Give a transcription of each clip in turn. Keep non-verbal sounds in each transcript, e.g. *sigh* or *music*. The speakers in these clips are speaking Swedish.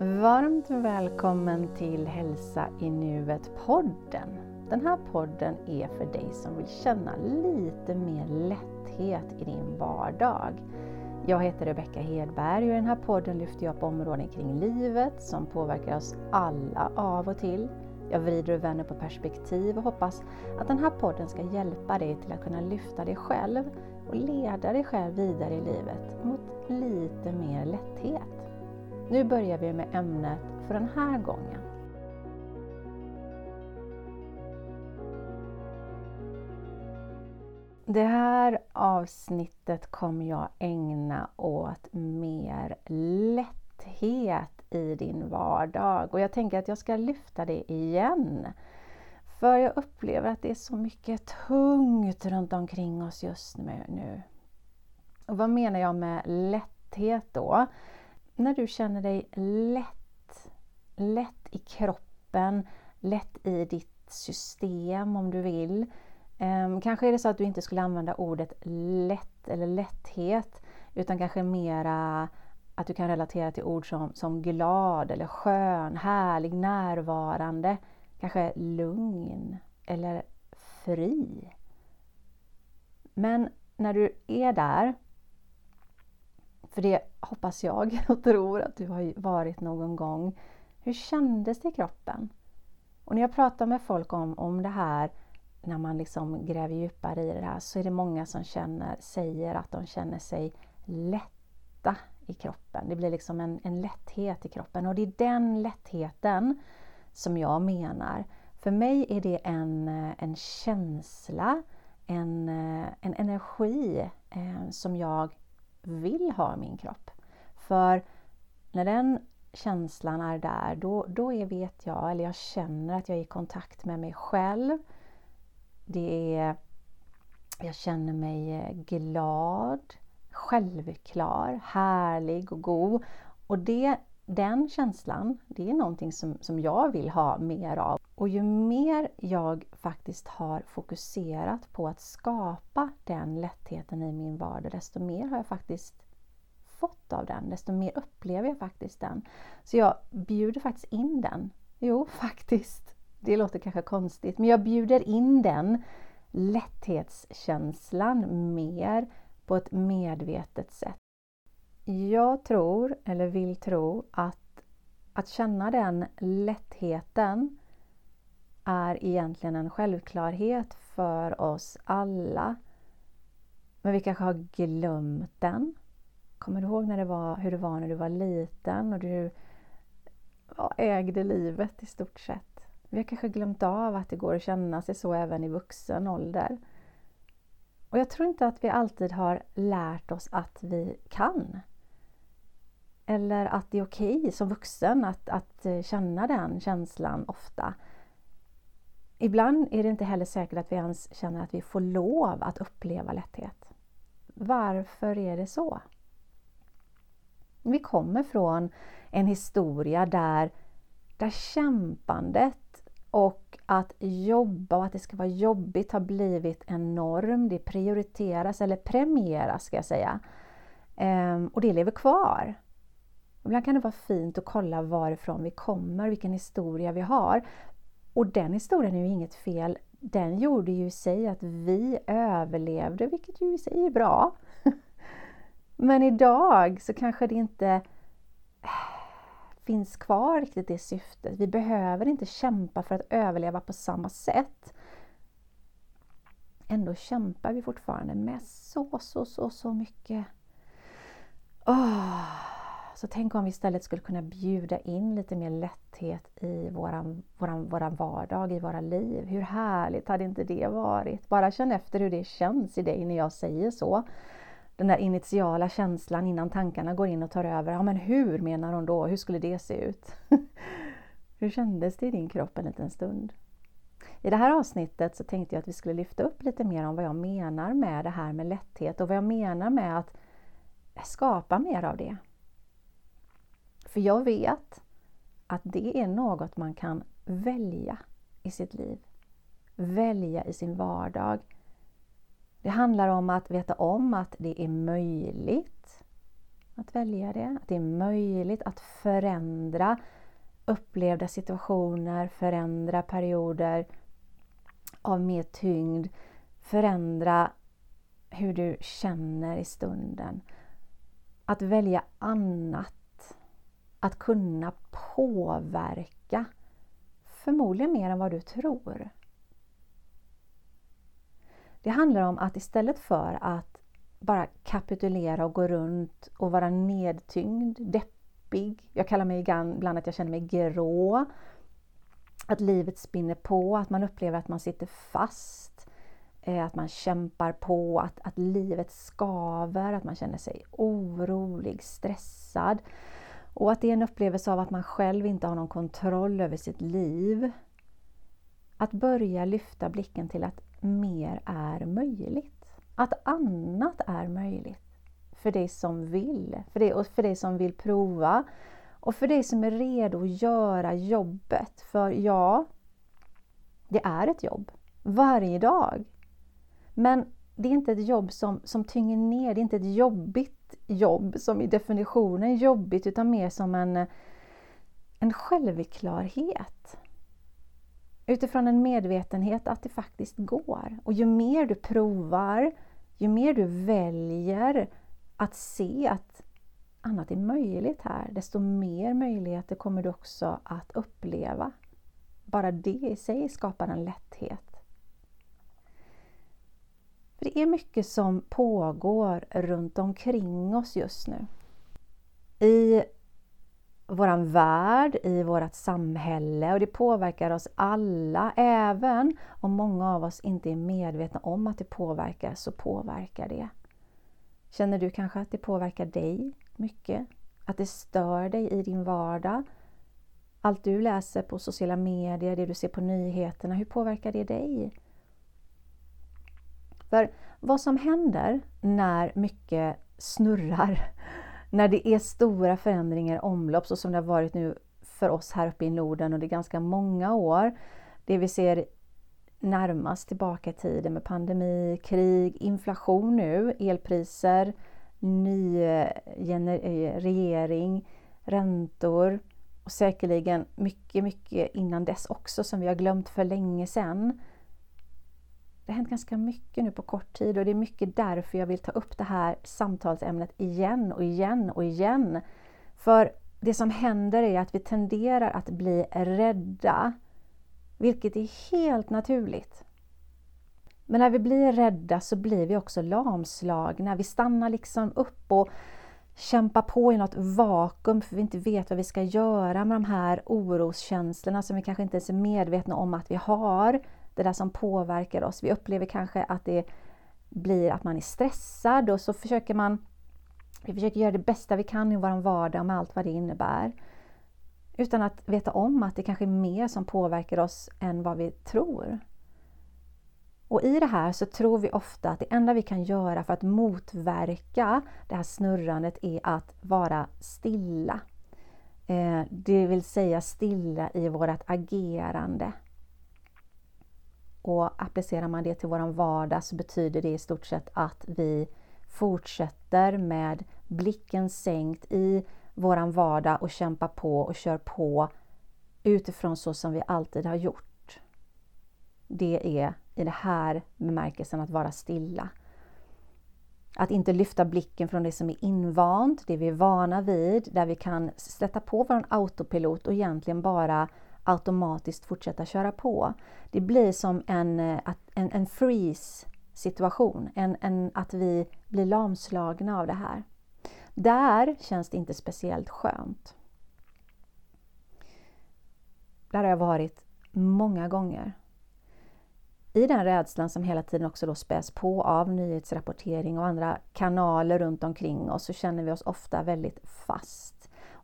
Varmt välkommen till Hälsa i nuet-podden. Den här podden är för dig som vill känna lite mer lätthet i din vardag. Jag heter Rebecka Hedberg och i den här podden lyfter jag upp områden kring livet som påverkar oss alla av och till. Jag vrider och vänder på perspektiv och hoppas att den här podden ska hjälpa dig till att kunna lyfta dig själv och leda dig själv vidare i livet mot lite mer lätthet. Nu börjar vi med ämnet för den här gången. Det här avsnittet kommer jag ägna åt mer lätthet i din vardag och jag tänker att jag ska lyfta det igen. För jag upplever att det är så mycket tungt runt omkring oss just nu. Och vad menar jag med lätthet då? När du känner dig lätt, lätt i kroppen, lätt i ditt system om du vill. Ehm, kanske är det så att du inte skulle använda ordet lätt eller lätthet utan kanske mera att du kan relatera till ord som, som glad eller skön, härlig, närvarande, kanske lugn eller fri. Men när du är där för det hoppas jag *laughs* och tror att du har varit någon gång. Hur kändes det i kroppen? Och när jag pratar med folk om, om det här, när man liksom gräver djupare i det här, så är det många som känner, säger att de känner sig lätta i kroppen. Det blir liksom en, en lätthet i kroppen och det är den lättheten som jag menar. För mig är det en, en känsla, en, en energi eh, som jag vill ha min kropp. För när den känslan är där, då, då är, vet jag, eller jag känner att jag är i kontakt med mig själv. Det är, jag känner mig eh, glad, självklar, härlig och god. Och det, den känslan, det är någonting som, som jag vill ha mer av. Och ju mer jag faktiskt har fokuserat på att skapa den lättheten i min vardag, desto mer har jag faktiskt fått av den, desto mer upplever jag faktiskt den. Så jag bjuder faktiskt in den. Jo, *laughs* faktiskt. Det låter kanske konstigt, men jag bjuder in den lätthetskänslan mer på ett medvetet sätt. Jag tror, eller vill tro, att att känna den lättheten är egentligen en självklarhet för oss alla. Men vi kanske har glömt den. Kommer du ihåg när det var, hur det var när du var liten och du ja, ägde livet i stort sett? Vi har kanske glömt av att det går att känna sig så även i vuxen ålder. Och jag tror inte att vi alltid har lärt oss att vi kan. Eller att det är okej okay som vuxen att, att eh, känna den känslan ofta. Ibland är det inte heller säkert att vi ens känner att vi får lov att uppleva lätthet. Varför är det så? Vi kommer från en historia där, där kämpandet och att jobba och att det ska vara jobbigt har blivit en norm. Det prioriteras eller premieras ska jag säga. Ehm, och det lever kvar. Ibland kan det vara fint att kolla varifrån vi kommer, vilken historia vi har. Och den historien är ju inget fel. Den gjorde ju i sig att vi överlevde, vilket ju i sig är bra. *laughs* Men idag så kanske det inte *sighs* finns kvar riktigt det syftet. Vi behöver inte kämpa för att överleva på samma sätt. Ändå kämpar vi fortfarande med så, så, så, så mycket. Oh. Så tänk om vi istället skulle kunna bjuda in lite mer lätthet i våran, våran, våran vardag, i våra liv. Hur härligt hade inte det varit? Bara känn efter hur det känns i dig när jag säger så. Den där initiala känslan innan tankarna går in och tar över. Ja, men hur menar hon då? Hur skulle det se ut? *laughs* hur kändes det i din kropp en liten stund? I det här avsnittet så tänkte jag att vi skulle lyfta upp lite mer om vad jag menar med det här med lätthet och vad jag menar med att skapa mer av det. För jag vet att det är något man kan välja i sitt liv. Välja i sin vardag. Det handlar om att veta om att det är möjligt att välja det, att det är möjligt att förändra upplevda situationer, förändra perioder av mer tyngd, förändra hur du känner i stunden. Att välja annat. Att kunna påverka. Förmodligen mer än vad du tror. Det handlar om att istället för att bara kapitulera och gå runt och vara nedtyngd, deppig. Jag kallar mig ibland att jag känner mig grå. Att livet spinner på, att man upplever att man sitter fast. Eh, att man kämpar på, att, att livet skaver, att man känner sig orolig, stressad. Och att det är en upplevelse av att man själv inte har någon kontroll över sitt liv. Att börja lyfta blicken till att mer är möjligt. Att annat är möjligt för dig som vill, för dig, och för dig som vill prova och för dig som är redo att göra jobbet. För ja, det är ett jobb varje dag. Men det är inte ett jobb som, som tynger ner, det är inte ett jobbigt jobb som i definitionen är jobbigt utan mer som en, en självklarhet utifrån en medvetenhet att det faktiskt går. Och ju mer du provar, ju mer du väljer att se att annat är möjligt här, desto mer möjligheter kommer du också att uppleva. Bara det i sig skapar en lätthet. För Det är mycket som pågår runt omkring oss just nu. I våran värld, i vårt samhälle och det påverkar oss alla. Även om många av oss inte är medvetna om att det påverkar, så påverkar det. Känner du kanske att det påverkar dig mycket? Att det stör dig i din vardag? Allt du läser på sociala medier, det du ser på nyheterna, hur påverkar det dig? För vad som händer när mycket snurrar *laughs* när det är stora förändringar i omlopp, så som det har varit nu för oss här uppe i Norden under ganska många år. Det vi ser närmast tillbaka i tiden med pandemi, krig, inflation nu, elpriser, ny eh, eh, regering, räntor och säkerligen mycket, mycket innan dess också som vi har glömt för länge sedan. Det har hänt ganska mycket nu på kort tid och det är mycket därför jag vill ta upp det här samtalsämnet igen och igen och igen. För det som händer är att vi tenderar att bli rädda, vilket är helt naturligt. Men när vi blir rädda så blir vi också lamslagna. Vi stannar liksom upp och kämpar på i något vakuum för vi inte vet vad vi ska göra med de här oroskänslorna som vi kanske inte ens är medvetna om att vi har det där som påverkar oss. Vi upplever kanske att det blir att man är stressad och så försöker man vi försöker göra det bästa vi kan i vår vardag med allt vad det innebär. Utan att veta om att det kanske är mer som påverkar oss än vad vi tror. Och i det här så tror vi ofta att det enda vi kan göra för att motverka det här snurrandet är att vara stilla. Eh, det vill säga stilla i vårt agerande. Och applicerar man det till vår vardag så betyder det i stort sett att vi fortsätter med blicken sänkt i våran vardag och kämpar på och kör på utifrån så som vi alltid har gjort. Det är i det här bemärkelsen att vara stilla. Att inte lyfta blicken från det som är invant, det vi är vana vid, där vi kan sätta på vår autopilot och egentligen bara automatiskt fortsätta köra på. Det blir som en, eh, en, en freeze situation, en, en, att vi blir lamslagna av det här. Där känns det inte speciellt skönt. Där har jag varit många gånger. I den rädslan som hela tiden också då späs på av nyhetsrapportering och andra kanaler runt omkring oss så känner vi oss ofta väldigt fast.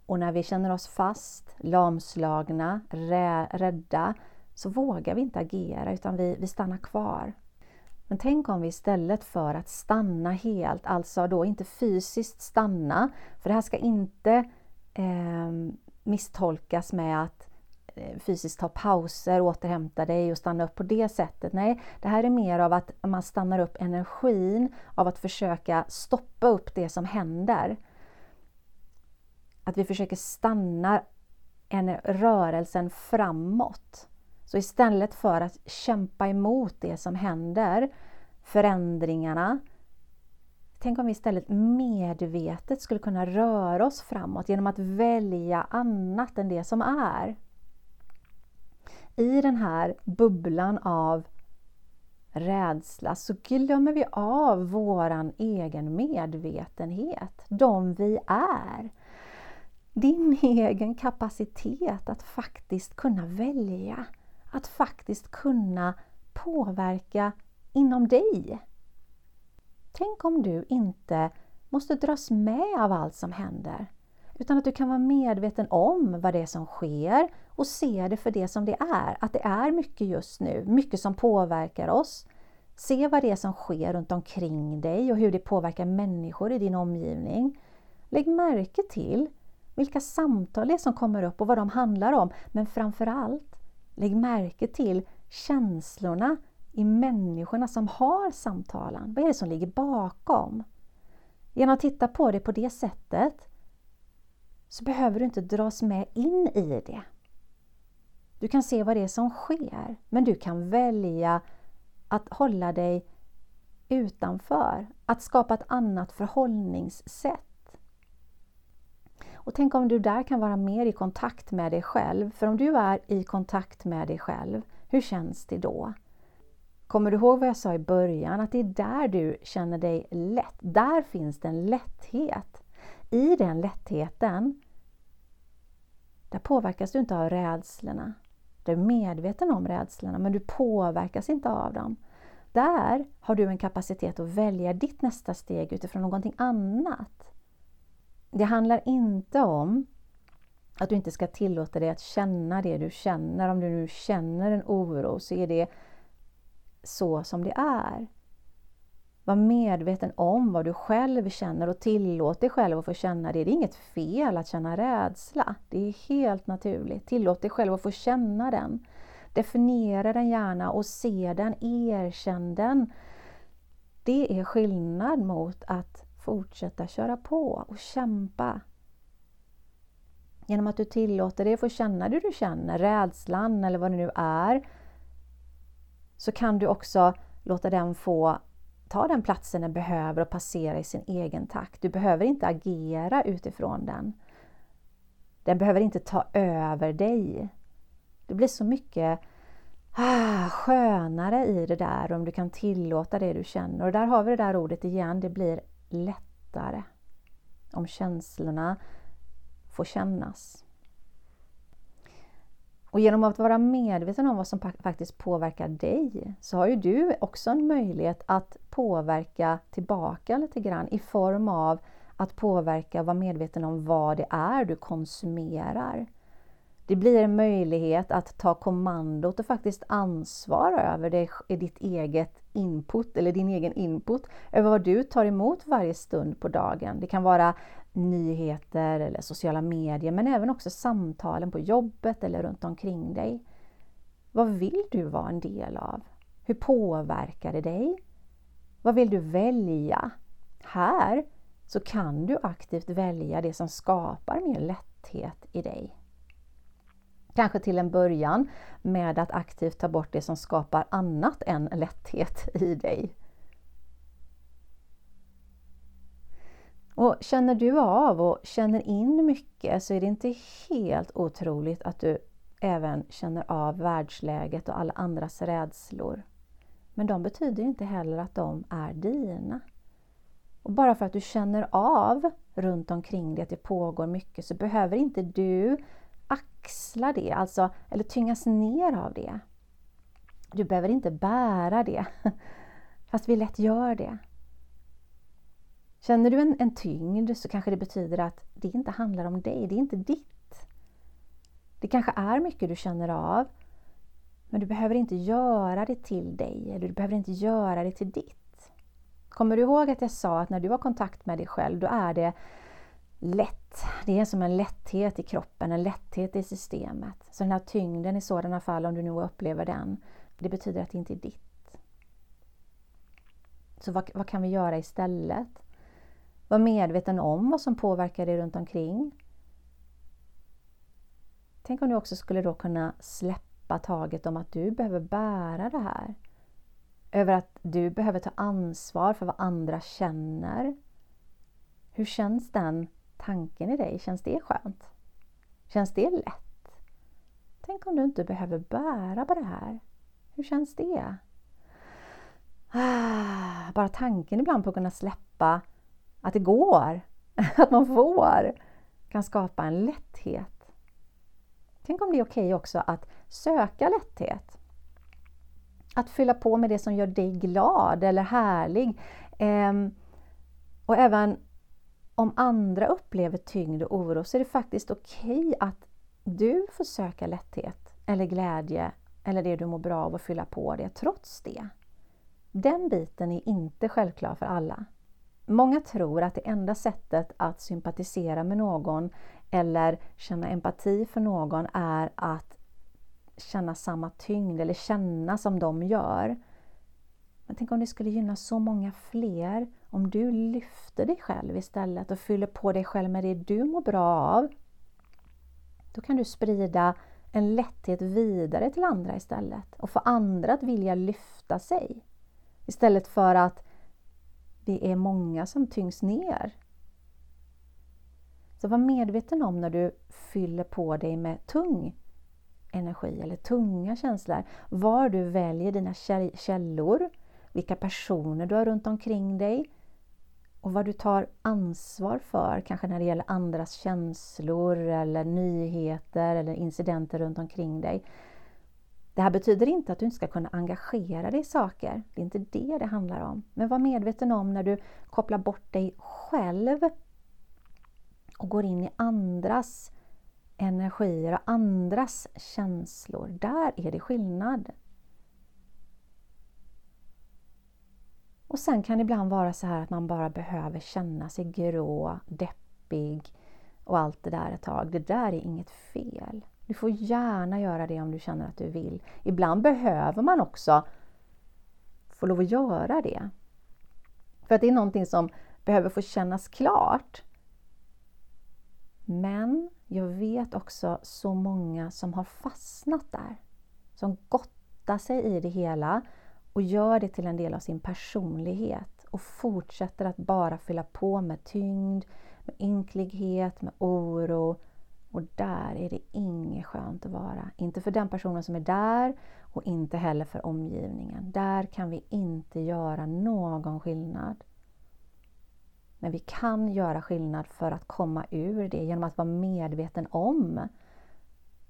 Och när vi känner oss fast, lamslagna, rädda, så vågar vi inte agera utan vi, vi stannar kvar. Men tänk om vi istället för att stanna helt, alltså då inte fysiskt stanna, för det här ska inte eh, misstolkas med att eh, fysiskt ta pauser, återhämta dig och stanna upp på det sättet. Nej, det här är mer av att man stannar upp energin av att försöka stoppa upp det som händer att vi försöker stanna en rörelsen framåt. Så istället för att kämpa emot det som händer, förändringarna, tänk om vi istället medvetet skulle kunna röra oss framåt genom att välja annat än det som är. I den här bubblan av rädsla så glömmer vi av våran egen medvetenhet, de vi är. Din egen kapacitet att faktiskt kunna välja, att faktiskt kunna påverka inom dig. Tänk om du inte måste dras med av allt som händer, utan att du kan vara medveten om vad det är som sker och se det för det som det är, att det är mycket just nu, mycket som påverkar oss. Se vad det är som sker runt omkring dig och hur det påverkar människor i din omgivning. Lägg märke till vilka samtal det är som kommer upp och vad de handlar om. Men framförallt, lägg märke till känslorna i människorna som har samtalen. Vad är det som ligger bakom? Genom att titta på det på det sättet så behöver du inte dras med in i det. Du kan se vad det är som sker, men du kan välja att hålla dig utanför, att skapa ett annat förhållningssätt. Och tänk om du där kan vara mer i kontakt med dig själv. För om du är i kontakt med dig själv, hur känns det då? Kommer du ihåg vad jag sa i början? Att det är där du känner dig lätt. Där finns det en lätthet. I den lättheten, där påverkas du inte av rädslorna. Du är medveten om rädslorna men du påverkas inte av dem. Där har du en kapacitet att välja ditt nästa steg utifrån någonting annat. Det handlar inte om att du inte ska tillåta dig att känna det du känner. Om du nu känner en oro så är det så som det är. Var medveten om vad du själv känner och tillåt dig själv att få känna det. Det är inget fel att känna rädsla. Det är helt naturligt. Tillåt dig själv att få känna den. Definiera den gärna och se den, erkänn den. Det är skillnad mot att fortsätta köra på och kämpa. Genom att du tillåter dig att få känna det du känner, rädslan eller vad det nu är, så kan du också låta den få ta den platsen den behöver och passera i sin egen takt. Du behöver inte agera utifrån den. Den behöver inte ta över dig. Det blir så mycket ah, skönare i det där om du kan tillåta det du känner. Och där har vi det där ordet igen, det blir lättare. Om känslorna får kännas. Och genom att vara medveten om vad som faktiskt påverkar dig så har ju du också en möjlighet att påverka tillbaka lite grann i form av att påverka och vara medveten om vad det är du konsumerar. Det blir en möjlighet att ta kommandot och faktiskt ansvara över det, ditt eget input eller din egen input över vad du tar emot varje stund på dagen. Det kan vara nyheter eller sociala medier men även också samtalen på jobbet eller runt omkring dig. Vad vill du vara en del av? Hur påverkar det dig? Vad vill du välja? Här så kan du aktivt välja det som skapar mer lätthet i dig. Kanske till en början med att aktivt ta bort det som skapar annat än lätthet i dig. Och Känner du av och känner in mycket så är det inte helt otroligt att du även känner av världsläget och alla andras rädslor. Men de betyder inte heller att de är dina. Och bara för att du känner av runt omkring dig att det pågår mycket så behöver inte du axla det, alltså, eller tyngas ner av det. Du behöver inte bära det, *laughs* fast vi lätt gör det. Känner du en, en tyngd så kanske det betyder att det inte handlar om dig, det är inte ditt. Det kanske är mycket du känner av, men du behöver inte göra det till dig, eller du behöver inte göra det till ditt. Kommer du ihåg att jag sa att när du har kontakt med dig själv, då är det lätt. Det är som en lätthet i kroppen, en lätthet i systemet. Så den här tyngden i sådana fall, om du nu upplever den, det betyder att det inte är ditt. Så vad, vad kan vi göra istället? Var medveten om vad som påverkar dig runt omkring. Tänk om du också skulle då kunna släppa taget om att du behöver bära det här. Över att du behöver ta ansvar för vad andra känner. Hur känns den tanken i dig? Känns det skönt? Känns det lätt? Tänk om du inte behöver bära på det här? Hur känns det? Ah, bara tanken ibland på att kunna släppa att det går, *laughs* att man får, kan skapa en lätthet. Tänk om det är okej okay också att söka lätthet. Att fylla på med det som gör dig glad eller härlig. Ehm, och även om andra upplever tyngd och oro så är det faktiskt okej okay att du får söka lätthet eller glädje eller det du mår bra av och fylla på det trots det. Den biten är inte självklar för alla. Många tror att det enda sättet att sympatisera med någon eller känna empati för någon är att känna samma tyngd eller känna som de gör. Men tänk om det skulle gynna så många fler om du lyfter dig själv istället och fyller på dig själv med det du mår bra av. Då kan du sprida en lätthet vidare till andra istället och få andra att vilja lyfta sig. Istället för att vi är många som tyngs ner. Så var medveten om när du fyller på dig med tung energi eller tunga känslor. Var du väljer dina källor, vilka personer du har runt omkring dig och vad du tar ansvar för, kanske när det gäller andras känslor eller nyheter eller incidenter runt omkring dig. Det här betyder inte att du inte ska kunna engagera dig i saker. Det är inte det det handlar om. Men var medveten om när du kopplar bort dig själv och går in i andras energier och andras känslor. Där är det skillnad. Och sen kan det ibland vara så här att man bara behöver känna sig grå, deppig och allt det där ett tag. Det där är inget fel. Du får gärna göra det om du känner att du vill. Ibland behöver man också få lov att göra det. För att det är någonting som behöver få kännas klart. Men jag vet också så många som har fastnat där. Som gottar sig i det hela och gör det till en del av sin personlighet och fortsätter att bara fylla på med tyngd, med ynklighet, med oro. Och där är det inget skönt att vara. Inte för den personen som är där och inte heller för omgivningen. Där kan vi inte göra någon skillnad. Men vi kan göra skillnad för att komma ur det genom att vara medveten om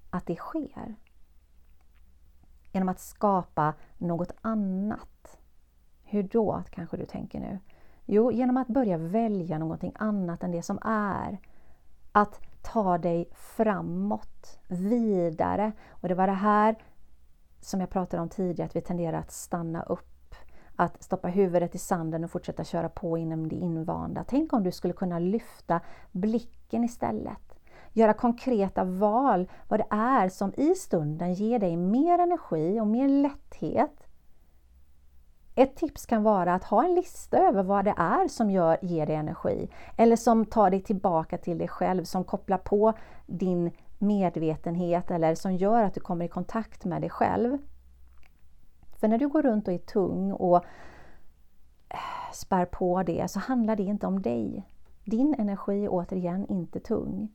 att det sker. Genom att skapa något annat. Hur då, kanske du tänker nu? Jo, genom att börja välja någonting annat än det som är. Att ta dig framåt, vidare. Och det var det här som jag pratade om tidigare, att vi tenderar att stanna upp. Att stoppa huvudet i sanden och fortsätta köra på inom det invanda. Tänk om du skulle kunna lyfta blicken istället göra konkreta val vad det är som i stunden ger dig mer energi och mer lätthet. Ett tips kan vara att ha en lista över vad det är som gör, ger dig energi eller som tar dig tillbaka till dig själv, som kopplar på din medvetenhet eller som gör att du kommer i kontakt med dig själv. För när du går runt och är tung och spär på det så handlar det inte om dig. Din energi är återigen inte tung.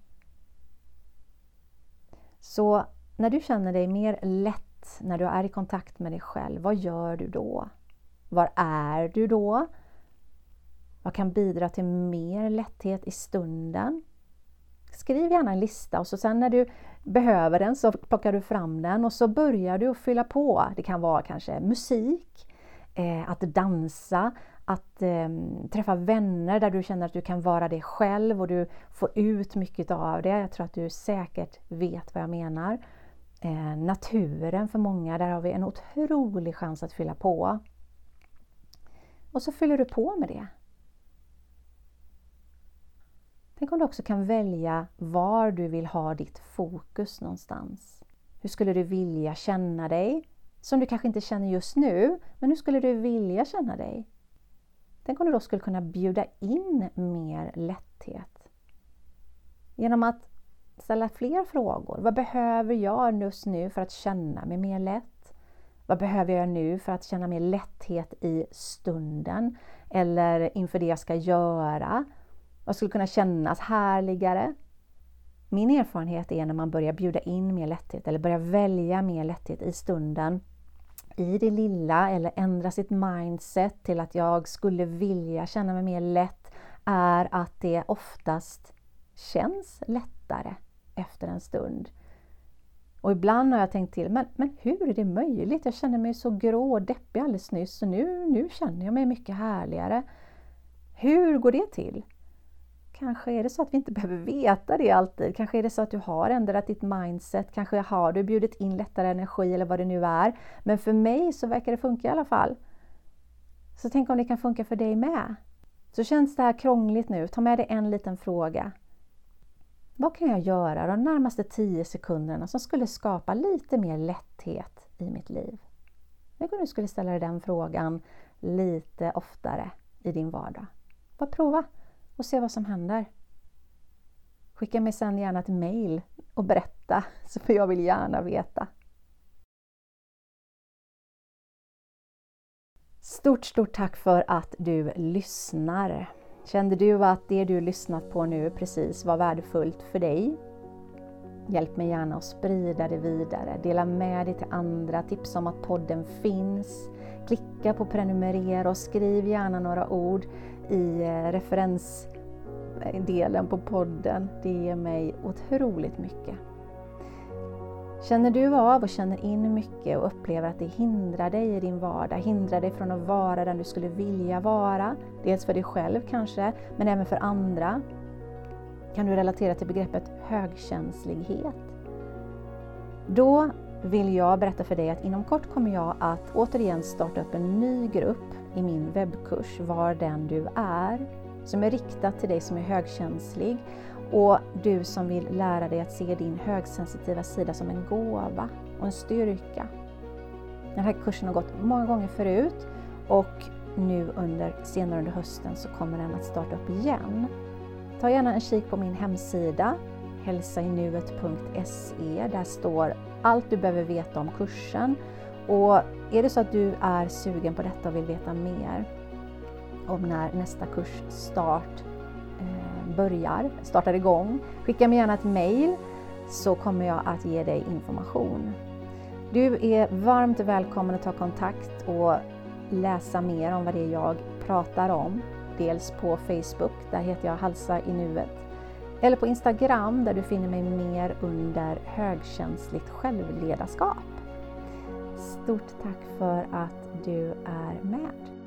Så när du känner dig mer lätt, när du är i kontakt med dig själv, vad gör du då? Var är du då? Vad kan bidra till mer lätthet i stunden? Skriv gärna en lista och så sen när du behöver den så plockar du fram den och så börjar du att fylla på. Det kan vara kanske musik, eh, att dansa, att eh, träffa vänner där du känner att du kan vara dig själv och du får ut mycket av det. Jag tror att du säkert vet vad jag menar. Eh, naturen för många, där har vi en otrolig chans att fylla på. Och så fyller du på med det. Tänk om du också kan välja var du vill ha ditt fokus någonstans. Hur skulle du vilja känna dig? Som du kanske inte känner just nu, men hur skulle du vilja känna dig? Tänk om du då skulle kunna bjuda in mer lätthet. Genom att ställa fler frågor. Vad behöver jag just nu för att känna mig mer lätt? Vad behöver jag nu för att känna mer lätthet i stunden eller inför det jag ska göra? Vad skulle kunna kännas härligare? Min erfarenhet är när man börjar bjuda in mer lätthet eller börjar välja mer lätthet i stunden i det lilla eller ändra sitt mindset till att jag skulle vilja känna mig mer lätt är att det oftast känns lättare efter en stund. Och ibland har jag tänkt till, men, men hur är det möjligt? Jag känner mig så grå och deppig alldeles nyss och nu, nu känner jag mig mycket härligare. Hur går det till? Kanske är det så att vi inte behöver veta det alltid. Kanske är det så att du har ändrat ditt mindset. Kanske har du bjudit in lättare energi eller vad det nu är. Men för mig så verkar det funka i alla fall. Så tänk om det kan funka för dig med. Så känns det här krångligt nu, ta med dig en liten fråga. Vad kan jag göra de närmaste 10 sekunderna som skulle skapa lite mer lätthet i mitt liv? Tänk om du skulle ställa dig den frågan lite oftare i din vardag. Bara prova och se vad som händer. Skicka mig sen gärna ett mail och berätta, för jag vill gärna veta. Stort, stort tack för att du lyssnar. Kände du att det du lyssnat på nu precis var värdefullt för dig? Hjälp mig gärna att sprida det vidare. Dela med dig till andra, tipsa om att podden finns. Klicka på prenumerera och skriv gärna några ord i eh, referensdelen på podden. Det ger mig otroligt mycket. Känner du av och känner in mycket och upplever att det hindrar dig i din vardag, hindrar dig från att vara den du skulle vilja vara, dels för dig själv kanske, men även för andra, kan du relatera till begreppet högkänslighet. Då vill jag berätta för dig att inom kort kommer jag att återigen starta upp en ny grupp i min webbkurs Var den du är, som är riktad till dig som är högkänslig och du som vill lära dig att se din högsensitiva sida som en gåva och en styrka. Den här kursen har gått många gånger förut och nu under, senare under hösten så kommer den att starta upp igen. Ta gärna en kik på min hemsida hälsainuet.se. Där står allt du behöver veta om kursen. Och är det så att du är sugen på detta och vill veta mer om när nästa kursstart start börjar, startar igång, skicka mig gärna ett mail så kommer jag att ge dig information. Du är varmt välkommen att ta kontakt och läsa mer om vad det är jag pratar om. Dels på Facebook, där heter jag Halsa i nuet eller på Instagram där du finner mig mer under högkänsligt självledarskap. Stort tack för att du är med!